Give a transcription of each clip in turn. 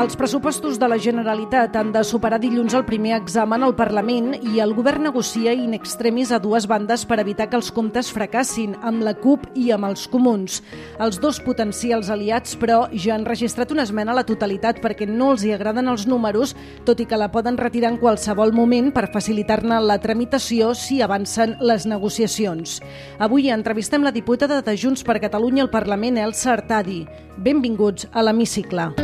Els pressupostos de la Generalitat han de superar dilluns el primer examen al Parlament i el govern negocia in extremis a dues bandes per evitar que els comptes fracassin, amb la CUP i amb els comuns. Els dos potencials aliats, però, ja han registrat una esmena a la totalitat perquè no els hi agraden els números, tot i que la poden retirar en qualsevol moment per facilitar-ne la tramitació si avancen les negociacions. Avui entrevistem la diputada de Junts per Catalunya al Parlament, Elsa Artadi. Benvinguts a l'Hemicicle.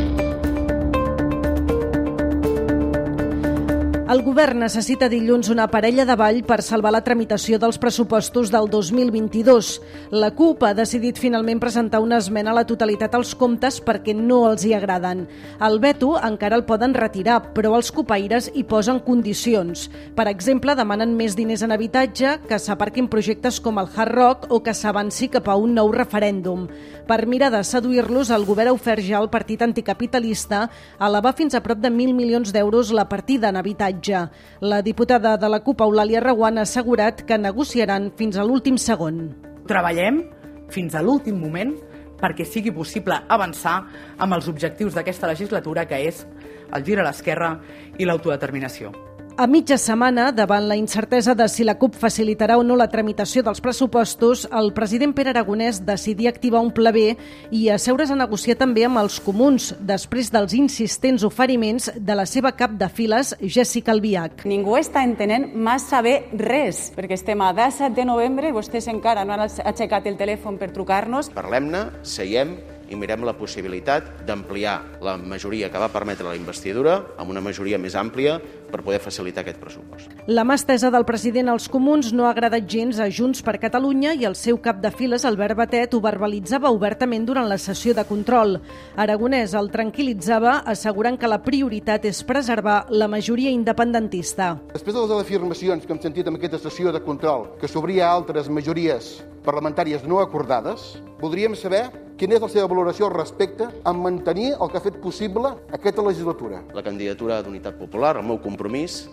El govern necessita dilluns una parella de ball per salvar la tramitació dels pressupostos del 2022. La CUP ha decidit finalment presentar una esmena a la totalitat als comptes perquè no els hi agraden. El veto encara el poden retirar, però els copaires hi posen condicions. Per exemple, demanen més diners en habitatge, que s'aparquin projectes com el Hard Rock o que s'avanci cap a un nou referèndum. Per mirar de seduir-los, el govern ha ofert ja al partit anticapitalista elevar fins a prop de 1.000 milions d'euros la partida en habitatge habitatge. La diputada de la CUP, Eulàlia Reguant, ha assegurat que negociaran fins a l'últim segon. Treballem fins a l'últim moment perquè sigui possible avançar amb els objectius d'aquesta legislatura, que és el gir a l'esquerra i l'autodeterminació. A mitja setmana, davant la incertesa de si la CUP facilitarà o no la tramitació dels pressupostos, el president Pere Aragonès decidí activar un pla B i asseure's a negociar també amb els comuns, després dels insistents oferiments de la seva cap de files, Jessica Albiach. Ningú està entenent massa bé res, perquè estem a 17 de novembre i vostès encara no han aixecat el telèfon per trucar-nos. Parlem-ne, seiem i mirem la possibilitat d'ampliar la majoria que va permetre la investidura amb una majoria més àmplia per poder facilitar aquest pressupost. La mà estesa del president als comuns no ha agradat gens a Junts per Catalunya i el seu cap de files, Albert Batet, ho verbalitzava obertament durant la sessió de control. Aragonès el tranquil·litzava assegurant que la prioritat és preservar la majoria independentista. Després de les afirmacions que hem sentit en aquesta sessió de control que s'obria altres majories parlamentàries no acordades, voldríem saber quina és la seva valoració al respecte en mantenir el que ha fet possible aquesta legislatura. La candidatura d'Unitat Popular, el meu compromís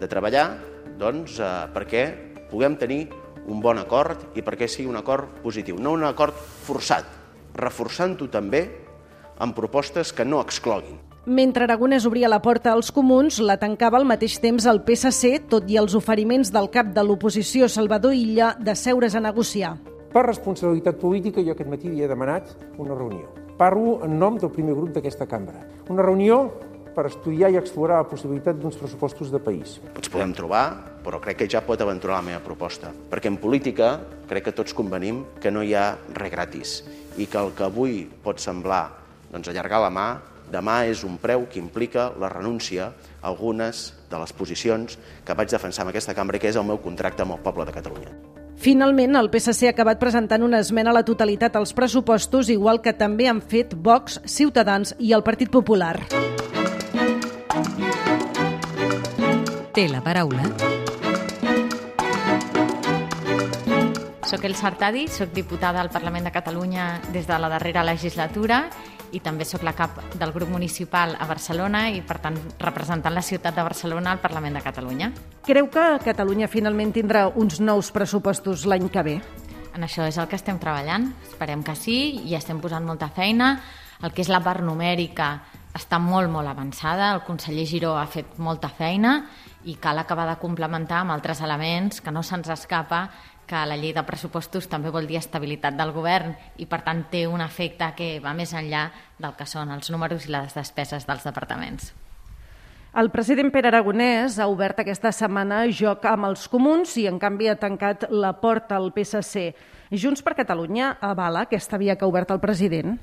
de treballar doncs, eh, perquè puguem tenir un bon acord i perquè sigui un acord positiu, no un acord forçat, reforçant-ho també amb propostes que no excloguin. Mentre Aragonès obria la porta als comuns, la tancava al mateix temps el PSC, tot i els oferiments del cap de l'oposició Salvador Illa de seure's a negociar. Per responsabilitat política, jo aquest matí he demanat una reunió. Parlo en nom del primer grup d'aquesta cambra. Una reunió per estudiar i explorar la possibilitat d'uns pressupostos de país. Ens podem trobar, però crec que ja pot aventurar la meva proposta. Perquè en política crec que tots convenim que no hi ha res gratis i que el que avui pot semblar doncs, allargar la mà demà és un preu que implica la renúncia a algunes de les posicions que vaig defensar en aquesta cambra, que és el meu contracte amb el poble de Catalunya. Finalment, el PSC ha acabat presentant una esmena a la totalitat als pressupostos, igual que també han fet Vox, Ciutadans i el Partit Popular. Té la paraula. Soc El Sartadi, soc diputada al Parlament de Catalunya des de la darrera legislatura i també sóc la cap del grup municipal a Barcelona i, per tant, representant la ciutat de Barcelona al Parlament de Catalunya. Creu que Catalunya finalment tindrà uns nous pressupostos l'any que ve? En això és el que estem treballant. Esperem que sí i estem posant molta feina. El que és la part numèrica està molt, molt avançada. El conseller Giró ha fet molta feina i cal acabar de complementar amb altres elements que no se'ns escapa que la llei de pressupostos també vol dir estabilitat del govern i, per tant, té un efecte que va més enllà del que són els números i les despeses dels departaments. El president Pere Aragonès ha obert aquesta setmana joc amb els comuns i, en canvi, ha tancat la porta al PSC. Junts per Catalunya avala aquesta via que ha obert el president?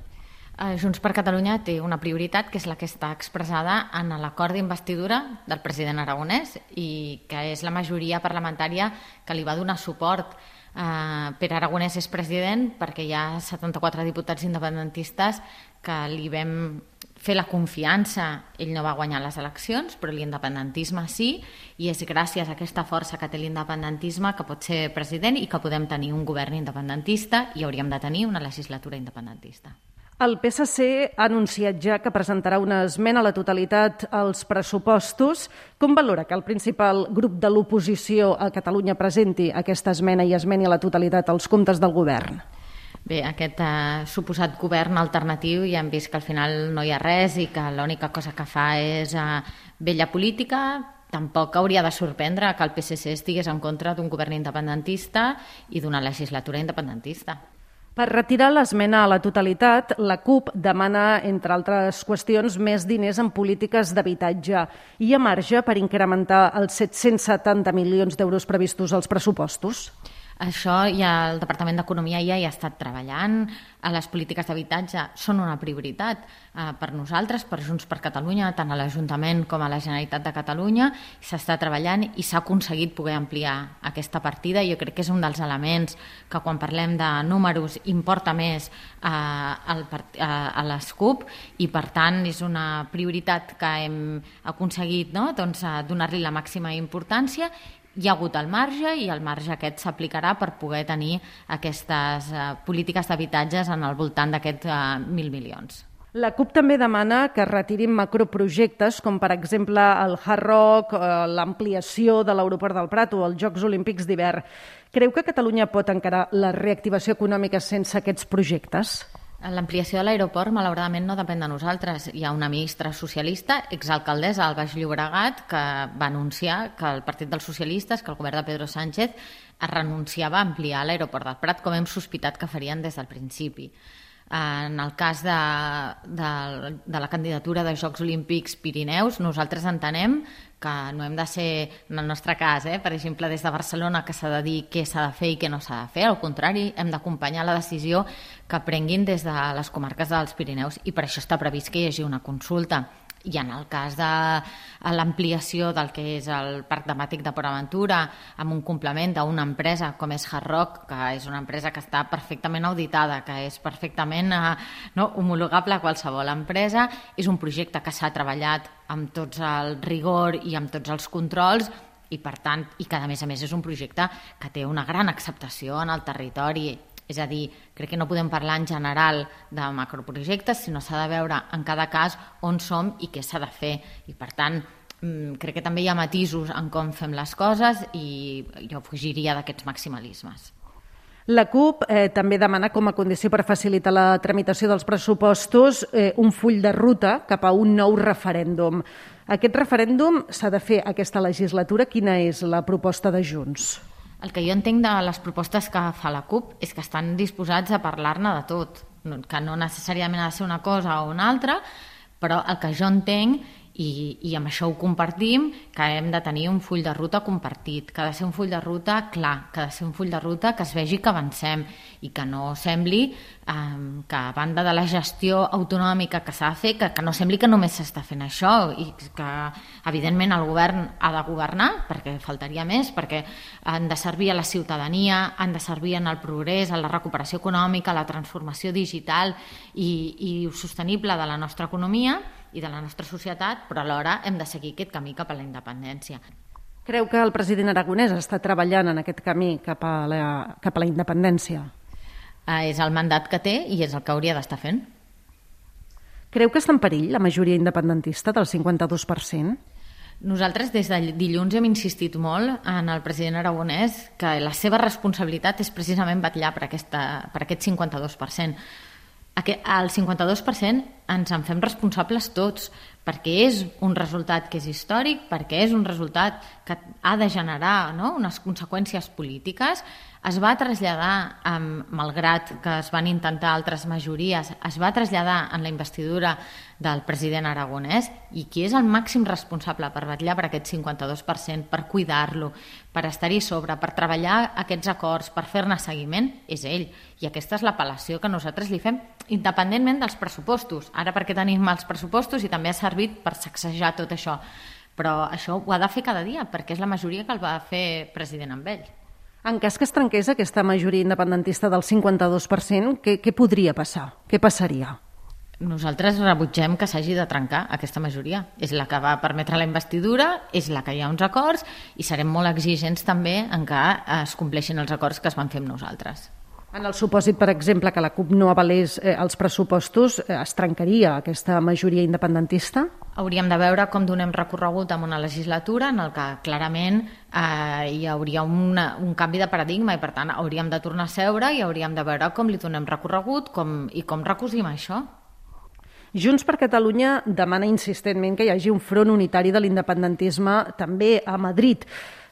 Eh, Junts per Catalunya té una prioritat que és la que està expressada en l'acord d'investidura del president Aragonès i que és la majoria parlamentària que li va donar suport. Eh, Pere Aragonès és president perquè hi ha 74 diputats independentistes que li vam fer la confiança. Ell no va guanyar les eleccions, però l'independentisme sí, i és gràcies a aquesta força que té l'independentisme que pot ser president i que podem tenir un govern independentista i hauríem de tenir una legislatura independentista. El PSC ha anunciat ja que presentarà una esmena a la totalitat als pressupostos. Com valora que el principal grup de l'oposició a Catalunya presenti aquesta esmena i esmeni a la totalitat als comptes del govern? Bé, aquest eh, suposat govern alternatiu ja hem vist que al final no hi ha res i que l'única cosa que fa és eh, vella política, tampoc hauria de sorprendre que el PSC estigués en contra d'un govern independentista i d'una legislatura independentista. Per retirar l'esmena a la totalitat, la CUP demana, entre altres qüestions, més diners en polítiques d'habitatge i a marge per incrementar els 770 milions d'euros previstos als pressupostos. Això ja el Departament d'Economia ja hi ha estat treballant. Les polítiques d'habitatge són una prioritat eh, per nosaltres, per Junts per Catalunya, tant a l'Ajuntament com a la Generalitat de Catalunya. S'està treballant i s'ha aconseguit poder ampliar aquesta partida. Jo crec que és un dels elements que quan parlem de números importa més eh, al, eh, a les CUP i per tant és una prioritat que hem aconseguit no? doncs, donar-li la màxima importància hi ha hagut el marge i el marge aquest s'aplicarà per poder tenir aquestes eh, polítiques d'habitatges en el voltant d'aquests eh, mil milions. La CUP també demana que retirin macroprojectes com, per exemple, el Hard Rock, eh, l'ampliació de l'aeroport del Prat o els Jocs Olímpics d'hivern. Creu que Catalunya pot encarar la reactivació econòmica sense aquests projectes? L'ampliació de l'aeroport, malauradament, no depèn de nosaltres. Hi ha una ministra socialista, exalcaldessa al Baix Llobregat, que va anunciar que el Partit dels Socialistes, que el govern de Pedro Sánchez, es renunciava a ampliar l'aeroport del Prat, com hem sospitat que farien des del principi. En el cas de, de, de la candidatura de Jocs Olímpics Pirineus, nosaltres entenem que no hem de ser, en el nostre cas, eh, per exemple, des de Barcelona, que s'ha de dir què s'ha de fer i què no s'ha de fer. Al contrari, hem d'acompanyar la decisió que prenguin des de les comarques dels Pirineus i per això està previst que hi hagi una consulta i en el cas de l'ampliació del que és el parc temàtic de Port Aventura amb un complement d'una empresa com és Hard Rock, que és una empresa que està perfectament auditada, que és perfectament eh, no, homologable a qualsevol empresa, és un projecte que s'ha treballat amb tots el rigor i amb tots els controls i per tant, i que a més a més és un projecte que té una gran acceptació en el territori és a dir, crec que no podem parlar en general de macroprojectes, sinó s'ha de veure en cada cas on som i què s'ha de fer. I per tant, mm, crec que també hi ha matisos en com fem les coses i jo fugiria d'aquests maximalismes. La CUP eh, també demana com a condició per facilitar la tramitació dels pressupostos eh, un full de ruta cap a un nou referèndum. Aquest referèndum s'ha de fer aquesta legislatura. Quina és la proposta de Junts? El que jo entenc de les propostes que fa la CUP és que estan disposats a parlar-ne de tot, que no necessàriament ha de ser una cosa o una altra, però el que jo entenc i, i amb això ho compartim, que hem de tenir un full de ruta compartit, que ha de ser un full de ruta clar, que ha de ser un full de ruta que es vegi que avancem i que no sembli eh, que a banda de la gestió autonòmica que s'ha de fer, que, que no sembli que només s'està fent això i que evidentment el govern ha de governar, perquè faltaria més, perquè han de servir a la ciutadania, han de servir en el progrés, a la recuperació econòmica, a la transformació digital i, i sostenible de la nostra economia, i de la nostra societat, però alhora hem de seguir aquest camí cap a la independència. Creu que el president aragonès està treballant en aquest camí cap a la, cap a la independència? Eh, és el mandat que té i és el que hauria d'estar fent. Creu que està en perill la majoria independentista del 52%? Nosaltres des de dilluns hem insistit molt en el president aragonès que la seva responsabilitat és precisament batllar per, aquesta, per aquest 52%. El 52% ens en fem responsables tots, perquè és un resultat que és històric, perquè és un resultat que ha de generar no? unes conseqüències polítiques, es va traslladar, malgrat que es van intentar altres majories, es va traslladar en la investidura del president aragonès i qui és el màxim responsable per vetllar per aquest 52%, per cuidar-lo, per estar-hi sobre, per treballar aquests acords, per fer-ne seguiment, és ell. I aquesta és l'apel·lació que nosaltres li fem, independentment dels pressupostos. Ara perquè tenim els pressupostos i també ha servit per sacsejar tot això. Però això ho ha de fer cada dia, perquè és la majoria que el va fer president amb ell. En cas que es trenqués aquesta majoria independentista del 52%, què, què podria passar? Què passaria? Nosaltres rebutgem que s'hagi de trencar aquesta majoria. És la que va permetre la investidura, és la que hi ha uns acords i serem molt exigents també en que es compleixin els acords que es van fer amb nosaltres. En el supòsit, per exemple, que la CUP no avalés eh, els pressupostos, eh, es trencaria aquesta majoria independentista? Hauríem de veure com donem recorregut en una legislatura en el que clarament eh, hi hauria una, un canvi de paradigma i per tant hauríem de tornar a seure i hauríem de veure com li donem recorregut com, i com recusim això. Junts per Catalunya demana insistentment que hi hagi un front unitari de l'independentisme també a Madrid.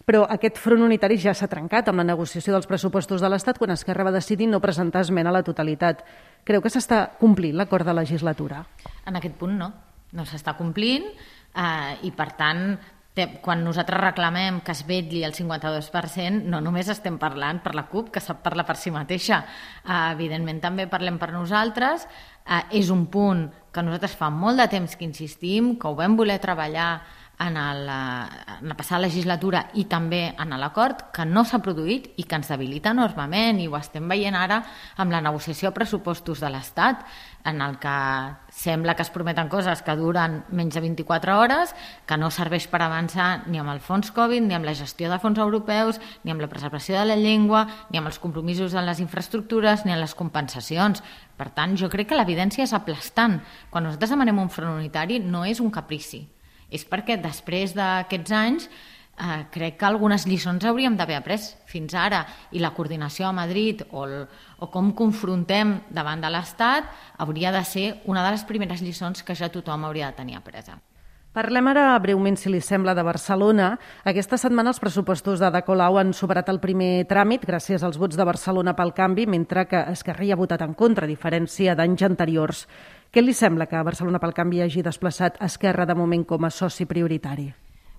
Però aquest front unitari ja s'ha trencat amb la negociació dels pressupostos de l'Estat quan Esquerra va decidir no presentar esmena a la totalitat. Creu que s'està complint l'acord de legislatura? En aquest punt no. No s'està complint eh, i, per tant, quan nosaltres reclamem que es vetlli el 52%, no només estem parlant per la CUP, que sap parlar per si mateixa. Eh, evidentment, també parlem per nosaltres. Eh, és un punt que nosaltres fa molt de temps que insistim, que ho vam voler treballar en, el, en la passada legislatura i també en l'acord que no s'ha produït i que ens debilita enormement i ho estem veient ara amb la negociació de pressupostos de l'Estat en el que sembla que es prometen coses que duren menys de 24 hores, que no serveix per avançar ni amb el fons Covid, ni amb la gestió de fons europeus, ni amb la preservació de la llengua, ni amb els compromisos en les infraestructures, ni en les compensacions. Per tant, jo crec que l'evidència és aplastant. Quan nosaltres demanem un front unitari no és un caprici, és perquè després d'aquests anys eh, crec que algunes lliçons hauríem d'haver après fins ara i la coordinació a Madrid o, el, o com confrontem davant de l'Estat hauria de ser una de les primeres lliçons que ja tothom hauria de tenir apresa. Parlem ara breument, si li sembla, de Barcelona. Aquesta setmana els pressupostos de Colau han superat el primer tràmit gràcies als vots de Barcelona pel canvi, mentre que Esquerra ha votat en contra, a diferència d'anys anteriors. Què li sembla que Barcelona pel Canvi hagi desplaçat Esquerra de moment com a soci prioritari?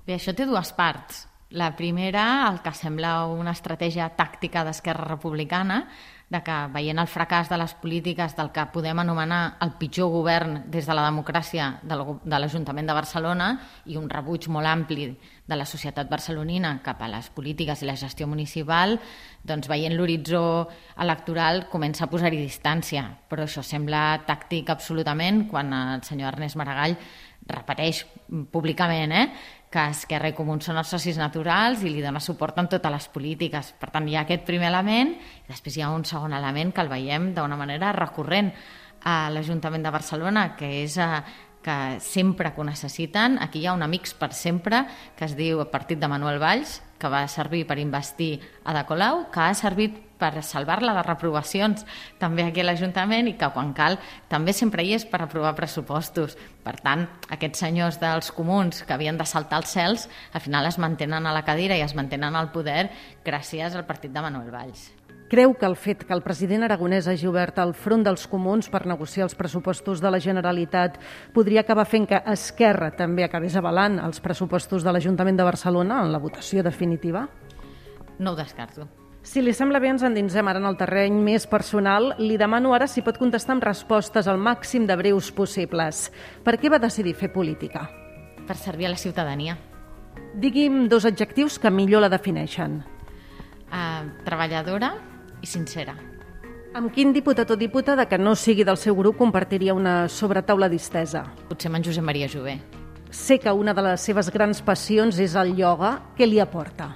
Bé, això té dues parts. La primera, el que sembla una estratègia tàctica d'Esquerra Republicana, de que veient el fracàs de les polítiques del que podem anomenar el pitjor govern des de la democràcia de l'Ajuntament de Barcelona i un rebuig molt ampli de la societat barcelonina cap a les polítiques i la gestió municipal, doncs veient l'horitzó electoral comença a posar-hi distància. Però això sembla tàctic absolutament quan el senyor Ernest Maragall repeteix públicament eh, que Esquerra i Comuns són els socis naturals i li dona suport en totes les polítiques. Per tant, hi ha aquest primer element i després hi ha un segon element que el veiem d'una manera recurrent a l'Ajuntament de Barcelona, que és eh, que sempre que ho necessiten, aquí hi ha un Amics per sempre, que es diu Partit de Manuel Valls, que va servir per investir a De Colau, que ha servit per salvar-la de reprovacions també aquí a l'Ajuntament i que quan cal també sempre hi és per aprovar pressupostos. Per tant, aquests senyors dels comuns que havien de saltar els cels al final es mantenen a la cadira i es mantenen al poder gràcies al partit de Manuel Valls. Creu que el fet que el president aragonès hagi obert el front dels comuns per negociar els pressupostos de la Generalitat podria acabar fent que Esquerra també acabés avalant els pressupostos de l'Ajuntament de Barcelona en la votació definitiva? No ho descarto. Si li sembla bé, ens endinsem ara en el terreny més personal. Li demano ara si pot contestar amb respostes al màxim de breus possibles. Per què va decidir fer política? Per servir a la ciutadania. Digui'm dos adjectius que millor la defineixen. Uh, treballadora i sincera. Amb quin diputat o diputada que no sigui del seu grup compartiria una sobretaula distesa? Potser amb en Josep Maria Jové. Sé que una de les seves grans passions és el ioga. Què li aporta?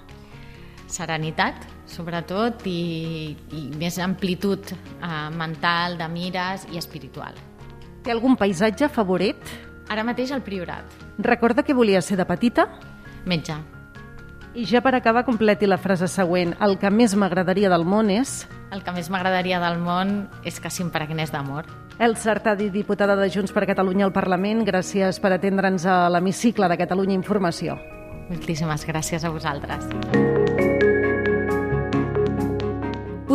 Serenitat, sobretot, i, i més amplitud eh, mental, de mires i espiritual. Té algun paisatge favorit? Ara mateix el Priorat. Recorda que volia ser de petita? Metge. I ja per acabar, completi la frase següent. El que més m'agradaria del món és... El que més m'agradaria del món és que s'impregnés d'amor. El Sartadi, diputada de Junts per Catalunya al Parlament, gràcies per atendre'ns a l'hemicicle de Catalunya Informació. Moltíssimes gràcies a vosaltres.